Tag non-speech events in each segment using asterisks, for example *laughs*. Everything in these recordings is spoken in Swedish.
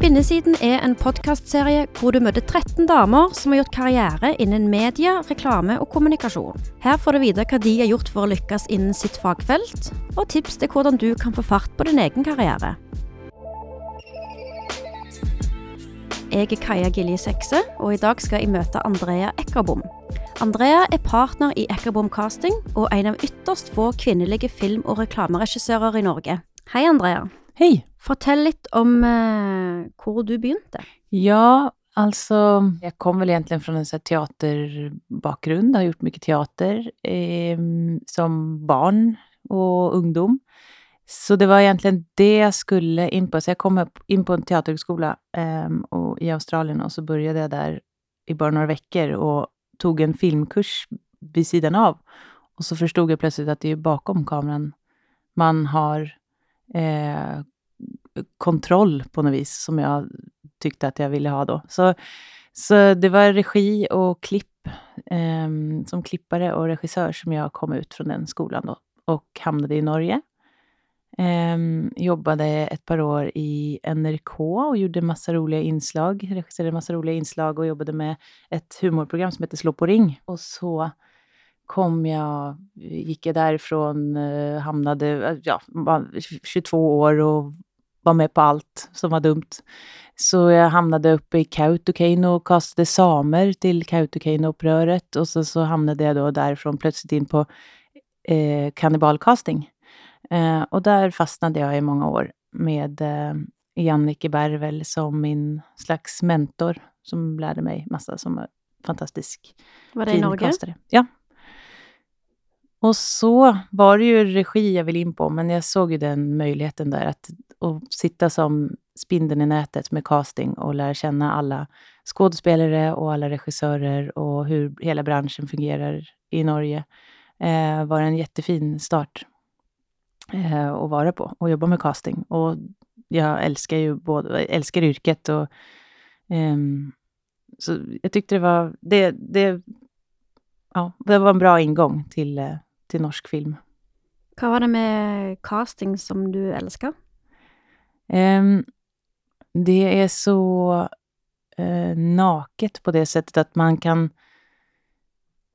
Kvinnesiden er en podkastserie hvor du møter 13 damer som har gjort karriere innen media, reklame og kommunikasjon. Her får du vite hva de har gjort for å lykkes innen sitt fagfelt, og tips til hvordan du kan få fart på din egen karriere. Jeg er Kaja Gilje Sekse, og i dag skal jeg møte Andrea Ekkerbom. Andrea er partner i Ekkerbom Casting og en av ytterst få kvinnelige film- og reklameregissører i Norge. Hei, Andrea. Hej! Fortell litt om eh, hvor du begynte. Ja, alltså jag kom väl egentligen från en så teaterbakgrund, har gjort mycket teater eh, som barn och ungdom. Så det var egentligen det jag skulle in på. Så jag kom in på en teaterhögskola eh, och, i Australien och så började jag där i bara några veckor och tog en filmkurs vid sidan av. Och så förstod jag plötsligt att det är bakom kameran man har eh, kontroll på något vis, som jag tyckte att jag ville ha då. Så, så det var regi och klipp, eh, som klippare och regissör som jag kom ut från den skolan då och hamnade i Norge. Eh, jobbade ett par år i NRK och gjorde massa roliga inslag, regisserade massa roliga inslag och jobbade med ett humorprogram som heter Slå på ring. Och så kom jag, gick jag därifrån, eh, hamnade, ja, var 22 år och var med på allt som var dumt. Så jag hamnade uppe i Kautokeino och kastade samer till Kautokeino-uppröret och så, så hamnade jag då därifrån plötsligt in på eh, kannibalcasting. Eh, och där fastnade jag i många år med eh, Jannike Bervel som min slags mentor som lärde mig massa som fantastisk. Var det i Norge? Kastare. Ja, och så var det ju regi jag ville in på, men jag såg ju den möjligheten där att, att sitta som spindeln i nätet med casting och lära känna alla skådespelare och alla regissörer och hur hela branschen fungerar i Norge eh, var en jättefin start eh, att vara på och jobba med casting. Och jag älskar ju både, älskar yrket och eh, så jag tyckte det var, det, det, ja, det var en bra ingång till eh, till norsk film. Hva var det med casting som du elsker? Um, det är så uh, naket på det sättet att man kan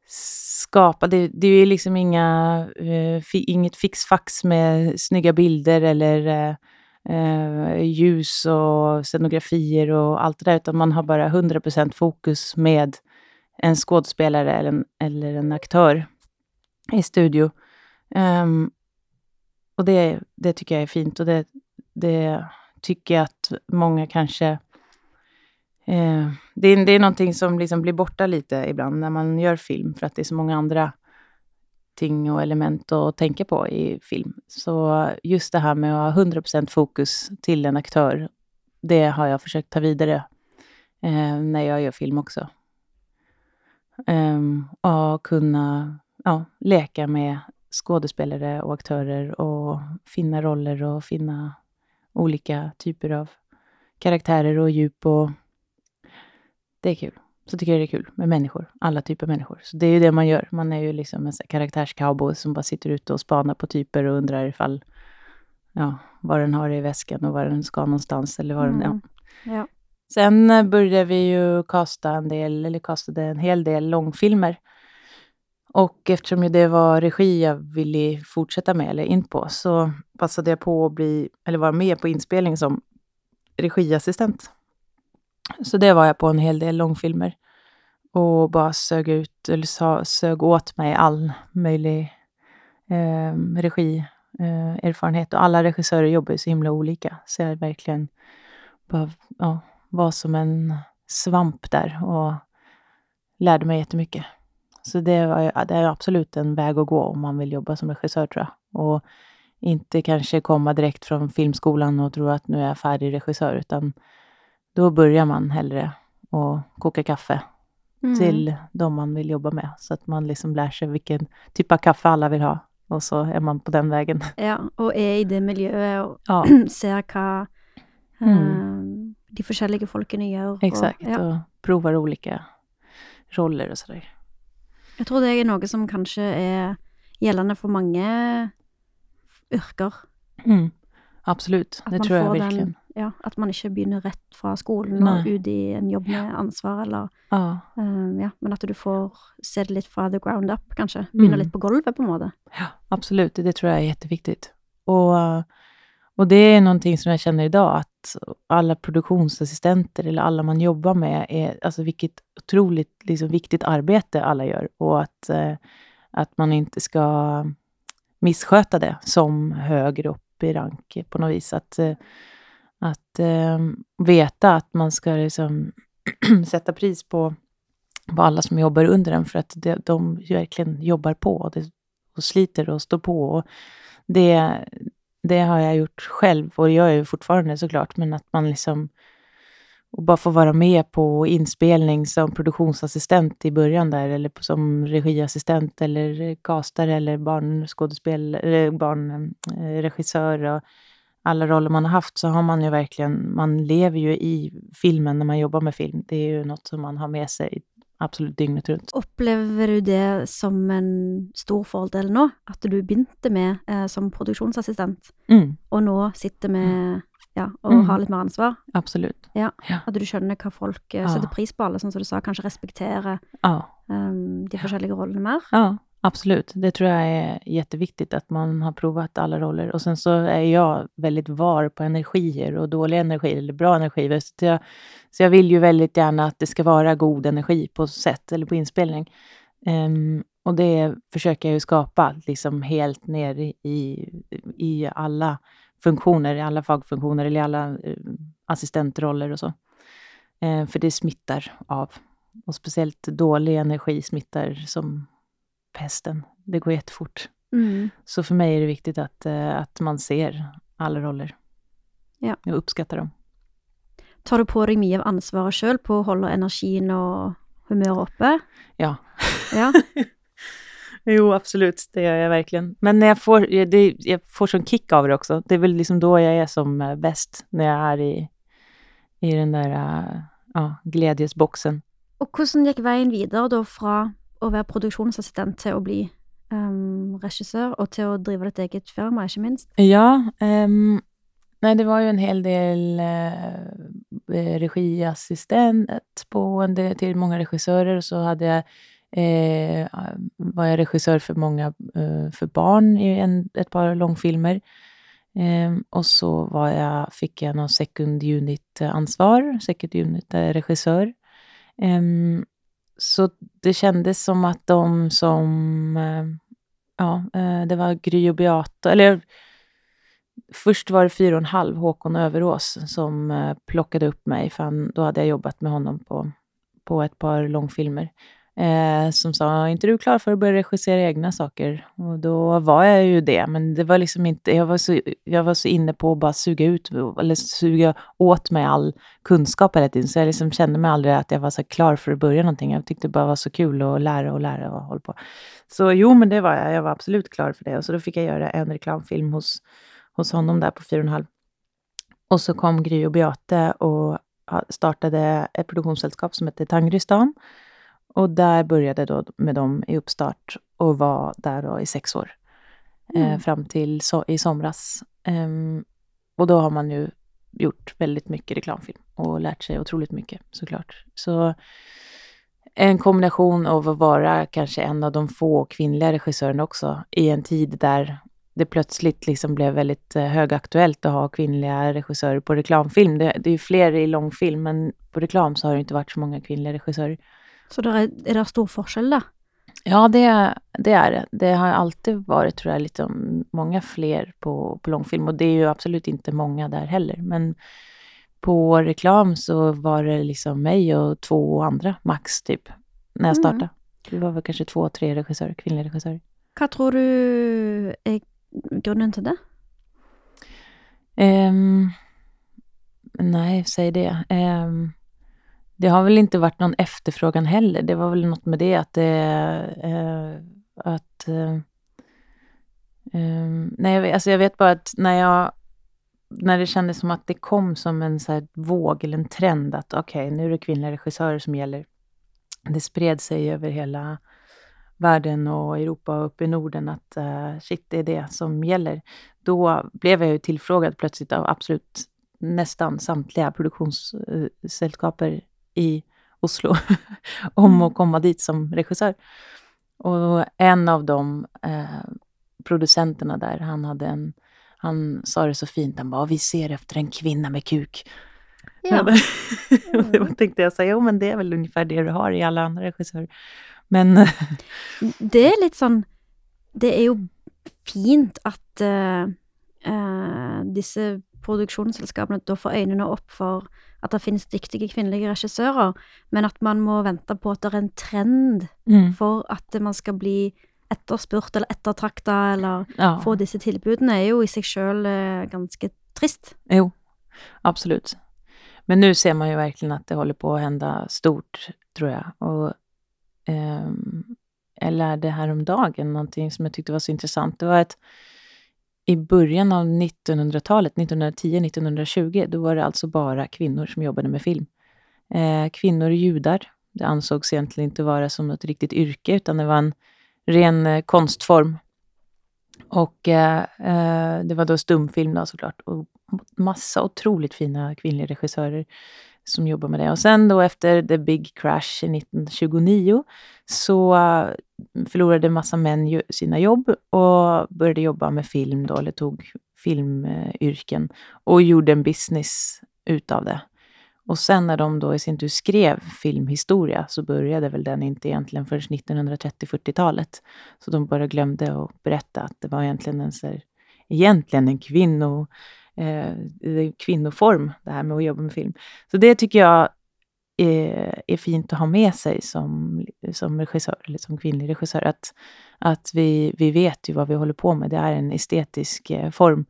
skapa, det, det är liksom inga, uh, fi, inget fixfax med snygga bilder eller uh, ljus och scenografier och allt det där, utan man har bara 100% fokus med en skådespelare eller en, eller en aktör i studio. Um, och det, det tycker jag är fint och det, det tycker jag att många kanske... Eh, det, är, det är någonting som liksom blir borta lite ibland när man gör film, för att det är så många andra ting och element att tänka på i film. Så just det här med att ha 100% fokus till en aktör, det har jag försökt ta vidare eh, när jag gör film också. Um, och kunna ja, leka med skådespelare och aktörer och finna roller och finna olika typer av karaktärer och djup. Och det är kul. Så tycker jag det är kul med människor, alla typer av människor. Så det är ju det man gör. Man är ju liksom en karaktärscowboy som bara sitter ute och spanar på typer och undrar ifall, ja, vad den har i väskan och var den ska någonstans eller vad den, ja. Mm. ja. Sen började vi ju kasta en del, eller kastade en hel del långfilmer och eftersom det var regi jag ville fortsätta med, eller in på, så passade jag på att bli, eller vara med på inspelning som regiassistent. Så det var jag på en hel del långfilmer. Och bara sög ut, eller sög åt mig all möjlig ehm, eh, regierfarenhet. Eh, och alla regissörer jobbar ju så himla olika. Så jag verkligen bara, ja, var som en svamp där och lärde mig jättemycket. Så det, var, det är absolut en väg att gå om man vill jobba som regissör tror jag. Och inte kanske komma direkt från filmskolan och tro att nu är jag färdig regissör, utan då börjar man hellre och koka kaffe mm. till de man vill jobba med, så att man liksom lär sig vilken typ av kaffe alla vill ha. Och så är man på den vägen. *laughs* Ja, och är i det miljöet och *clears throat* ja. ser vad mm. um, de olika folkene gör. Exakt, och, ja. och provar olika roller och sådär. Jeg tror det er noe som kanskje er gjeldende for mange yrker. Mm. absolut. At Det tror jag verkligen. Den, ja, at man ikke begynner rett fra skolen Nei. og ut i en jobb med ansvar, eller Ja, eh, Ja, men at du får se det litt fra the ground up, kanskje. Begynne Mm. litt på gulvet, på måte. ja, absolut. Det tror jag är jätteviktigt. Och, och det är någonting som jag känner idag, att alla produktionsassistenter eller alla man jobbar med, är, alltså vilket otroligt liksom, viktigt arbete alla gör. Och att, eh, att man inte ska missköta det som högre upp i rank på något vis. Att, eh, att eh, veta att man ska liksom *clears throat* sätta pris på, på alla som jobbar under en för att det, de verkligen jobbar på och, det, och sliter och står på. Och det, det har jag gjort själv och det gör jag ju fortfarande såklart, men att man liksom och bara få vara med på inspelning som produktionsassistent i början där, eller som regiassistent eller castare eller barnskådespelare, eller barnregissör eh, och alla roller man har haft, så har man ju verkligen, man lever ju i filmen när man jobbar med film. Det är ju något som man har med sig absolut dygnet runt. Opplever du det som en stor fordel nå? At du begynte med eh, som produksjonsassistent, Mm, og nå sitter med ja, og Mm. har litt mer ansvar? absolut. At du skjønner hva folk eh, Ja. setter pris på, alle, sånn som du sa, kanskje respektere Ja. eh, de forskjellige rollene mer? Ja, absolut. Det tror jag är jätteviktigt att man har provat alla roller. Och sen så är jag väldigt var på energier och dålig energi eller bra energi. Så jag, så jag vill ju väldigt gärna att det ska vara god energi på sätt eller på inspelning. Um, och det försöker jag ju skapa liksom helt ner i, i, alla funktioner, i alla fagfunktioner eller i alla eh, assistentroller och så. Eh, för det smittar av. Och speciellt dålig energi smittar som pesten. Det går jättefort. Mm. Så för mig är det viktigt att, eh, att man ser alla roller. Ja. Jag uppskattar dem. Tar du på deg mye av ansvaret sjøl på å holde energien og humøret oppe? Ja. Ja. *laughs* Jo, absolut. Det gör jag verkligen. Men när jag, får, jag- det, jag får sån kick av det också. Det är väl liksom då jag är som eh, bäst. När jag är i, i den där eh, ja, glädjesboxen. Og hvordan gikk veien videre da fra å være produksjonsassistent til å bli um, regissør, og til å drive ditt eget firma, ikke minst? Ja, Um, nei, det var ju en hel del eh, regiassistent på en del, till många regissörer. Och så hade jag, eh, var jag regissör för många eh, för barn i en, ett par långfilmer. Eh, och så var jag, fick jag någon second unit-ansvar, second unit-regissör. Eh, så det kändes som att de som eh, ja, eh, det var Gry och Beata, eller först var det fyra och en halv, Håkon Överås, som eh, plockade upp mig, för han, då hade jag jobbat med honom på, på ett par långfilmer. Eh, som sa, är inte du klar för att börja regissera egna saker? Och då var jag ju det, men det var liksom inte, jag var så, jag var så inne på att bara suga ut, eller suga åt mig all kunskap hela tiden, så jag liksom kände mig aldrig att jag var så klar för att börja någonting. Jag tyckte det bara var så kul att lära och lära och hålla på. Så jo, men det var jag. Jag var absolut klar för det. Och så då fick jag göra en reklamfilm hos, hos honom där på fyra och halv. Och så kom Gry och Beate och startade ett produktionssällskap som hette Tangrystan. Och där började då med dem i uppstart och var där då i sex år. Eh, Mm. fram till so i somras. Ehm, och då har man ju gjort väldigt mycket reklamfilm och lärt sig otroligt mycket såklart. Så en kombination av att vara kanske en av de få kvinnliga regissörerna också i en tid där det plötsligt liksom blev väldigt eh, högaktuellt att ha kvinnliga regissörer på reklamfilm. Det, det är ju fler i långfilm, men på reklam så har det inte varit så många kvinnliga regissörer. Så det er, er det stor forskjell, da? Ja, det, det är det. Det har alltid varit, tror jag, lite många fler på, på långfilm. Och det är ju absolut inte många där heller. Men på reklam så var det liksom mig och två andra max, typ, när jag Mm. startade. Det var väl kanske två, tre regissörer, kvinnliga regissörer. Hva tror du er grunnen til det? Ehm, nej, säg det. Ehm, det har väl inte varit någon efterfrågan heller. Det var väl något med det att det... eh, att, eh, ehm, nej, jag vet, alltså jag vet bara att när jag... När det kändes som att det kom som en så här våg eller en trend att okej, nu är det kvinnliga regissörer som gäller. Det spred sig över hela världen och Europa och uppe i Norden att uh, shit, det är det som gäller. Då blev jag ju tillfrågad plötsligt av absolut nästan samtliga produktionssällskaper i Oslo *laughs* om Mm. att komma dit som regissör. Och en av de eh, producenterna där, han hade en han sa det så fint, han bara, vi ser efter en kvinna med kuk. Ja. *laughs* då tänkte jag säga, jo men det är väl ungefär det du har i alla andra regissörer. Men *laughs* Det er litt sånn Det er jo fint at eh, eh, disse produksjonsselskapene da får øynene opp for at det finnes dyktige kvinnelige regissører, men at man må vente på at det er en trend mm, for at man skal bli etterspurt eller ettertrakta eller ja, få disse tilbudene, er jo i seg sjøl eh, ganske trist. jo, absolut. Men nu ser man ju verkligen att det håller på att hända stort, tror jag. Och ehm, jag lärde häromdagen någonting som jag tyckte var så intressant. Det var att i början av 1900-talet, 1910-1920, då var det alltså bara kvinnor som jobbade med film. Eh, kvinnor och judar, det ansågs egentligen inte vara som ett riktigt yrke, utan det var en ren eh, konstform. Och eh, eh, det var då stumfilm då såklart. Och massa otroligt fina kvinnliga regissörer som jobbar med det. Och sen då efter The Big Crash 1929 så eh, förlorade massa män sina jobb och började jobba med film då, eller tog filmyrken och gjorde en business utav det. Och sen när de då i sin tur skrev filmhistoria så började väl den inte egentligen förrän 1930-40-talet. Så de bara glömde att berätta att det var egentligen en, så här, egentligen en kvinno, eh, kvinnoform, det här med att jobba med film. Så det tycker jag är, är fint att ha med sig som, som regissör, eller som kvinnlig regissör. Att, att vi, vi vet ju vad vi håller på med. Det är en estetisk eh, form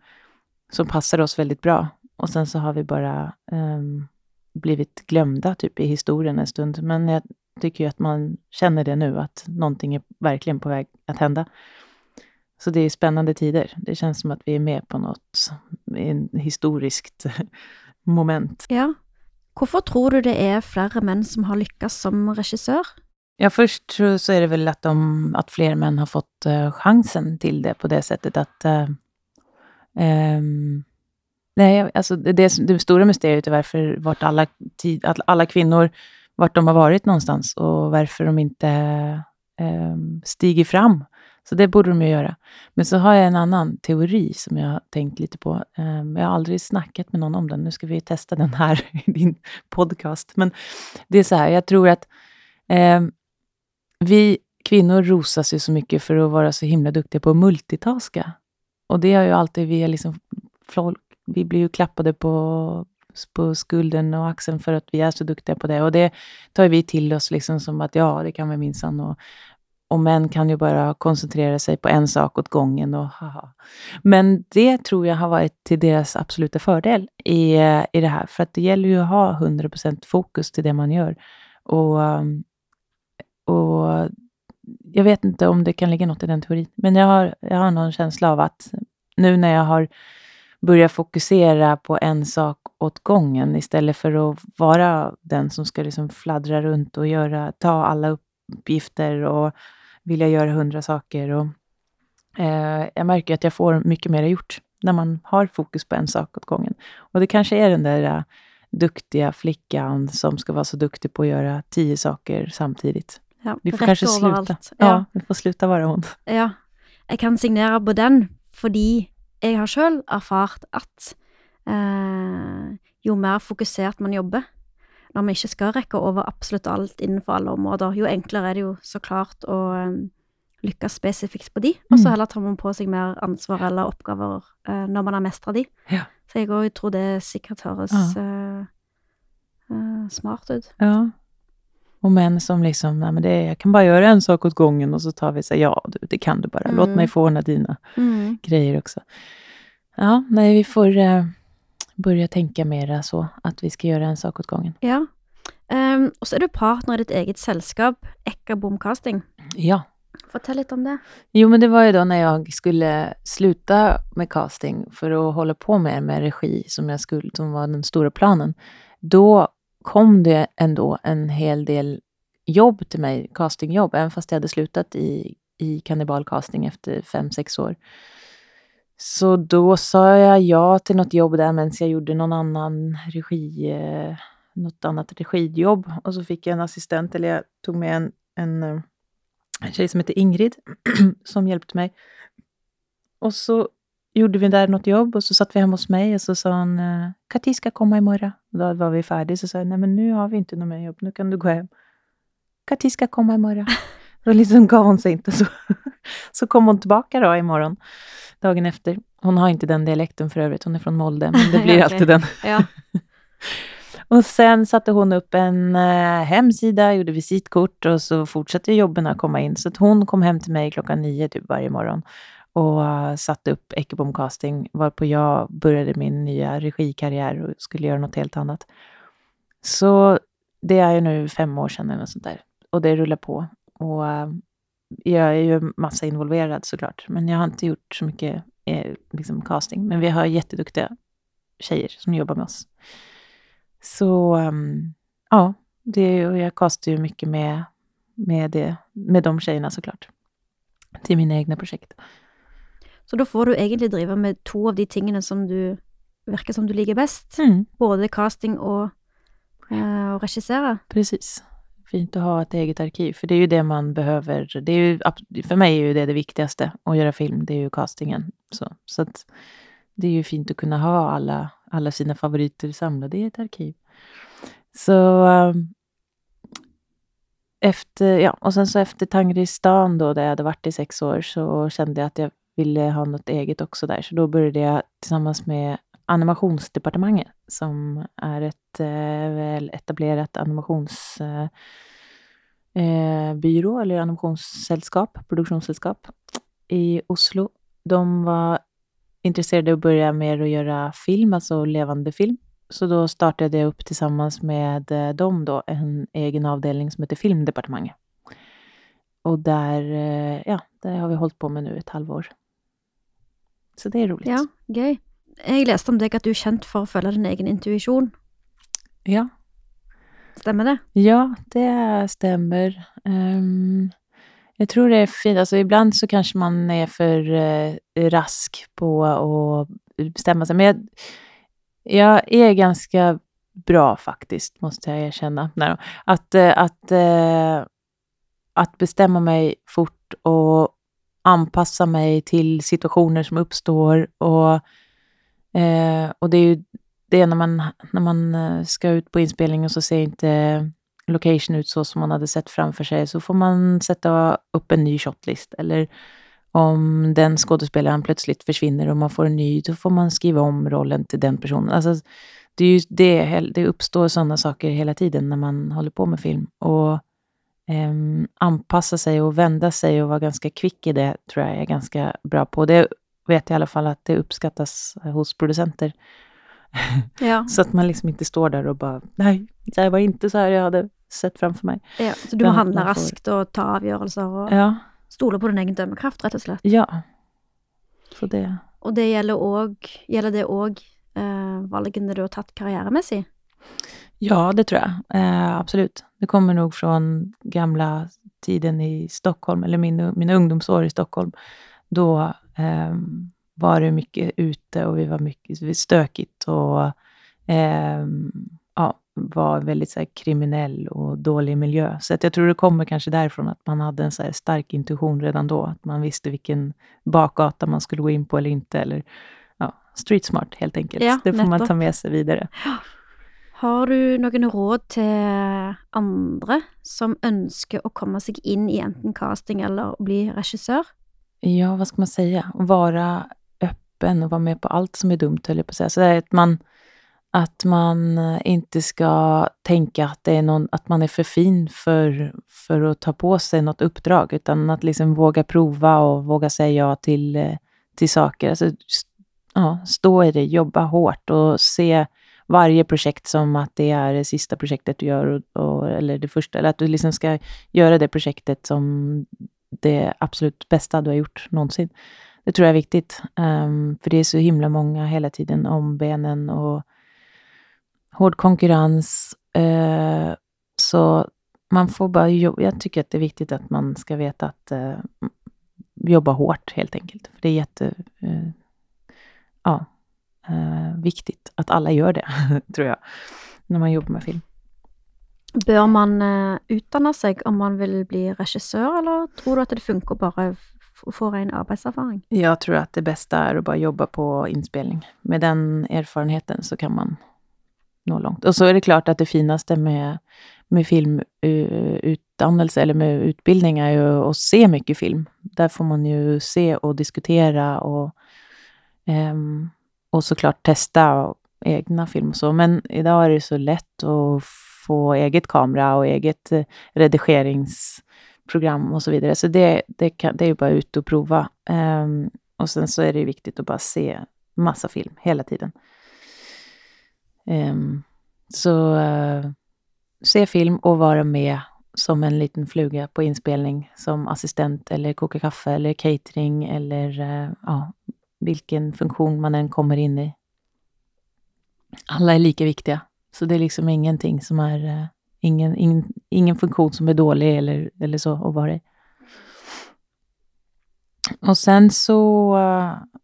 som passar oss väldigt bra. Och sen så har vi bara ehm, blivit glömda typ i historien en stund. Men jag tycker ju att man känner det nu, att någonting är verkligen på väg att hända. Så det är spännande tider. Det känns som att vi är med på något historiskt *laughs* moment. Ja. Hvorfor tror du det er flere menn som har lykkes som regissør? Ja, först så är det väl att, de, att fler män har fått eh, chansen till det på det sättet att... eh, ehm, nej, alltså det, det, stora mysteriet är varför vart alla, tid, alla kvinnor, vart de har varit någonstans och varför de inte ehm, stiger fram. Så det borde de ju göra. Men så har jag en annan teori som jag har tänkt lite på. Ehm, jag har aldrig snackat med någon om den. Nu ska vi testa den här *laughs* i din podcast. Men det är så här, jag tror att eh, vi kvinnor rosas ju så mycket för att vara så himla duktiga på att multitaska. Och det har ju alltid vi liksom, folk, vi blir ju klappade på, på skulden och axeln för att vi är så duktiga på det. Och det tar vi till oss liksom som att ja, det kan vi minsann. Och, och män kan ju bara koncentrera sig på en sak åt gången och haha. Men det tror jag har varit till deras absoluta fördel i, eh, i det här. För att det gäller ju att ha 100% fokus till det man gör. Och, ehm, och jag vet inte om det kan ligga något i den teorin. Men jag har, jag har någon känsla av att nu när jag har börjat fokusera på en sak åt gången istället för att vara den som ska liksom fladdra runt och göra, ta alla upp uppgifter och vilja göra hundra saker. Och, eh, jag märker att jag får mycket mer gjort när man har fokus på en sak åt gången. Och det kanske är den där eh, duktiga flickan som ska vara så duktig på att göra tio saker samtidigt. Ja, Vi får kanske sluta. Ja. Ja. vi får sluta vara hon. Ja, jeg kan signere på den, fordi jeg har sjøl erfart at eh, jo mer fokusert man jobber, når man ikke skal rekke over absolutt alt innenfor alle områder, jo enklere er det jo så klart å eh, lykkes spesifikt på de, og så Mm. heller tar man på seg mer ansvar eller oppgaver eh, når man har mestra de. Ja. Så jeg òg tror det sikkert høres Ja. eh, eh, smart ut. Ja. Och män som liksom, nej men det, jag kan bara göra en sak åt gången och så tar vi så ja du, det kan du bara. Låt Mm. mig få ordna dina Mm. grejer också. Ja, nej vi får eh, börja tänka mera så, att vi ska göra en sak åt gången. Ja. Um, og så er du partner i ditt eget selskap, Ekka Bomcasting. Ja. Fortell litt om det. Jo, men det var ju då när jag skulle sluta med casting för att hålla på mer med regi som, jag skulle, som var den stora planen. Då kom det ändå en hel del jobb till mig, castingjobb, även fast jag hade slutat i, i kannibalcasting efter fem sex år. Så då sa jag ja till något jobb där medan jag gjorde någon annan regi, eh, något annat regijobb. Och så fick jag en assistent, eller jag tog med en, en, en tjej som heter Ingrid, *clears throat* som hjälpte mig. Och så gjorde vi där något jobb och så satt vi hemma hos mig och så sa hon eh, Kati ska komma imorgon. Då var vi färdiga så sa jag nej men nu har vi inte något mer jobb, nu kan du gå hem. Kati ska komma imorgon. *laughs* Då liksom gav hon sig inte. *laughs* Så, så kom hon tillbaka då imorgon, dagen efter. Hon har inte den dialekten för övrigt, hon är från Molde, men det *laughs* blir alltid den. Ja. *laughs* och sen satte hon upp en eh, hemsida, gjorde visitkort och så fortsatte jobben komma in. Så att hon kom hem till mig klockan nio typ varje morgon och uh, satte upp Ekebom Casting, varpå jag började min nya regikarriär och skulle göra något helt annat. Så det är ju nu fem år sedan eller något sånt där. Och det rullar på. Och uh, jag är ju massa involverad såklart, men jag har inte gjort så mycket eh, liksom casting. Men vi har jätteduktiga tjejer som jobbar med oss. Så um, ja, det, och jag castar ju mycket med, med, det, med de tjejerna såklart. Till mina egna projekt. Så da får du egentlig drive med to av de tingene som du virker som du liker best. Mm. Både casting och, eh, och regissera. Precis. Fint att ha ett eget arkiv, för det är ju det man behöver. Det är ju, för mig är ju det det viktigaste, att göra film, det är ju castingen. Så, så att det är ju fint att kunna ha alla, alla sina favoriter samlade i ett arkiv. Så ehm, efter, ja, och sen så efter Tangristan då, där jag hade varit i sex år, så kände jag att jag ville ha något eget också där. Så då började jag tillsammans med Animationsdepartementet som är ett eh, väl etablerat animationsbyrå eh, eh eller animationssällskap, produktionssällskap i Oslo. De var intresserade av att börja med att göra film, alltså levande film. Så då startade jag upp tillsammans med eh, dem då en egen avdelning som heter Filmdepartementet. Och där, eh, ja, där har vi hållit på med nu ett halvår. Så det är roligt. Ja, gøy. Jeg leste om deg at du er kjent for å følge din egen intuisjon. Ja. Stämmer det? Ja, det stämmer. Um, jag tror det är fint. Alltså, ibland så kanske man är för uh, rask på att bestämma sig. Men jag, jag, är ganska bra faktiskt, måste jag erkänna. Nej, att, uh, att, uh, att bestämma mig fort och anpassa mig till situationer som uppstår. Och, eh, och det är ju det när man, när man eh, ska ut på inspelning och så ser inte location ut så som man hade sett framför sig, så får man sätta upp en ny shotlist. Eller om den skådespelaren plötsligt försvinner och man får en ny, då får man skriva om rollen till den personen. Alltså, det, är ju det, det uppstår sådana saker hela tiden när man håller på med film. Och eh, anpassa sig och vända sig och vara ganska kvick i det tror jag är ganska bra på. Det vet jag i alla fall att det uppskattas hos producenter. Ja. *laughs* så att man liksom inte står där och bara, nej, det var inte så här jag hade sett framför mig. Ja, så du må handla får... raskt och ta avgörelser och ja. stole på din egen dömekraft, rätt och slett. Ja. Så det... Och det gäller, også, gäller det òg eh, valgene du har tagit karriärmässigt? Ja, det tror jag. Eh, absolut. Det kommer nog från gamla tiden i Stockholm, eller min, mina ungdomsår i Stockholm. Då eh, var det mycket ute och vi var mycket stökigt och eh, ja, var väldigt så här, kriminell och dålig miljö. Så att jag tror det kommer kanske därifrån att man hade en så stark intuition redan då. Att man visste vilken bakgata man skulle gå in på eller inte. Eller, ja, street smart helt enkelt. Ja, det får nettopp. man ta med sig vidare. Har du noen råd til andre som ønsker å komme seg inn i enten casting eller bli regissör? Ja, vad ska man säga? Vara öppen och vara med på allt som är dumt, höll jag på att säga. Så det är att man, att man eh, inte ska tänka att, det är någon, att man är för fin för, för att ta på sig något uppdrag, utan att liksom våga prova och våga säga ja till, eh, till saker. Alltså, ja, stå i det, jobba hårt och se varje projekt som att det är det sista projektet du gör, och, och, eller det första, eller att du liksom ska göra det projektet som det absolut bästa du har gjort någonsin. Det tror jag är viktigt, um, för det är så himla många hela tiden om benen och hård konkurrens. Uh, så man får bara jobba. Jag tycker att det är viktigt att man ska veta att uh, jobba hårt helt enkelt. För det är jätte... Uh, ja, uh, viktigt att alla gör det, *laughs* tror jag, när man jobbar med film. Bör man eh, utdanna sig om man vill bli regissör, eller tror du att det funkar bara få ren arbetserfarenhet? Jag tror att det bästa är att bara jobba på inspelning. Med den erfarenheten så kan man nå långt. Och så är det klart att det finaste med, med filmutdannelse eller med utbildning är ju att se mycket film. Där får man ju se och diskutera och, um, och såklart testa egna filmer och så. Men idag är det så lätt att få eget kamera och eget eh, redigeringsprogram och så vidare. Så det, det, kan, det är ju bara ut och prova. Um, och sen så är det viktigt att bara se massa film hela tiden. Um, så uh, se film och vara med som en liten fluga på inspelning som assistent eller koka kaffe eller catering eller uh, ja, vilken funktion man än kommer in i. Alla är lika viktiga, så det är liksom ingenting som är eh, ingen, ingen, ingen funktion som är dålig eller, eller så att vara i. Och sen så eh,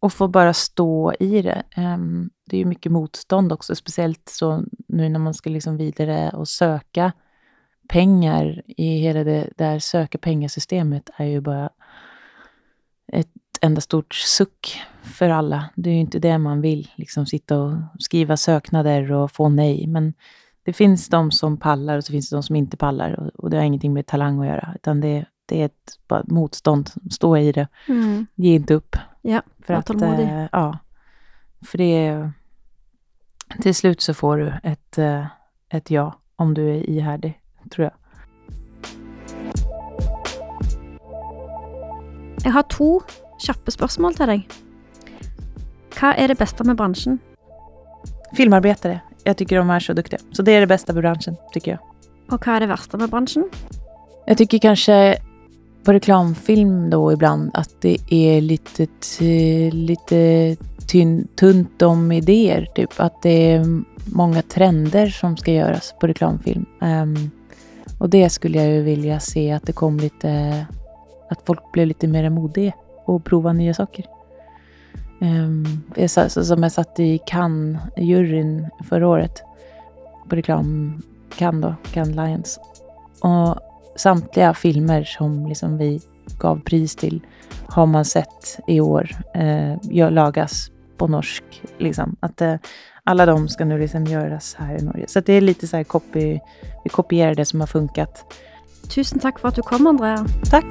och få bara stå i det. Ehm, det är ju mycket motstånd också, speciellt så nu när man ska liksom vidare och söka pengar i hela det där söka pengasystemet är ju bara enda stort suck för alla. Det är ju inte det man vill, liksom sitta och skriva söknader och få nej. Men det finns de som pallar och så finns det de som inte pallar och, det har ingenting med talang att göra, utan det, det är ett bara motstånd. Stå i det. Mm. Ge inte upp. Ja, för att, äh, ja, för det till slut så får du ett, äh, ett ja om du är ihärdig, tror jag. Jag har två kjappe spørsmål till dig. Vad är det bästa med branschen? Filmarbetare. Jag tycker de är så duktiga. Så det är det bästa med branschen, tycker jag. Och vad är det värsta med branschen? Jag tycker kanske på reklamfilm då ibland att det är lite, lite tyn, tunt om idéer. Typ att det är många trender som ska göras på reklamfilm. Um, och det skulle jag ju vilja se att det kom lite, att folk blev lite mer modiga och prova nya saker. Um, jag, som jag satt i Cannes-juryn förra året på reklam Cannes då, Cannes Lions. Och samtliga filmer som liksom vi gav pris till har man sett i år eh, lagas på norsk. Liksom. Att, eh, alla de ska nu liksom göras här i Norge. Så det är lite så här copy, vi kopierar det som har funkat. Tusen tack för att du kom Andrea. Tack.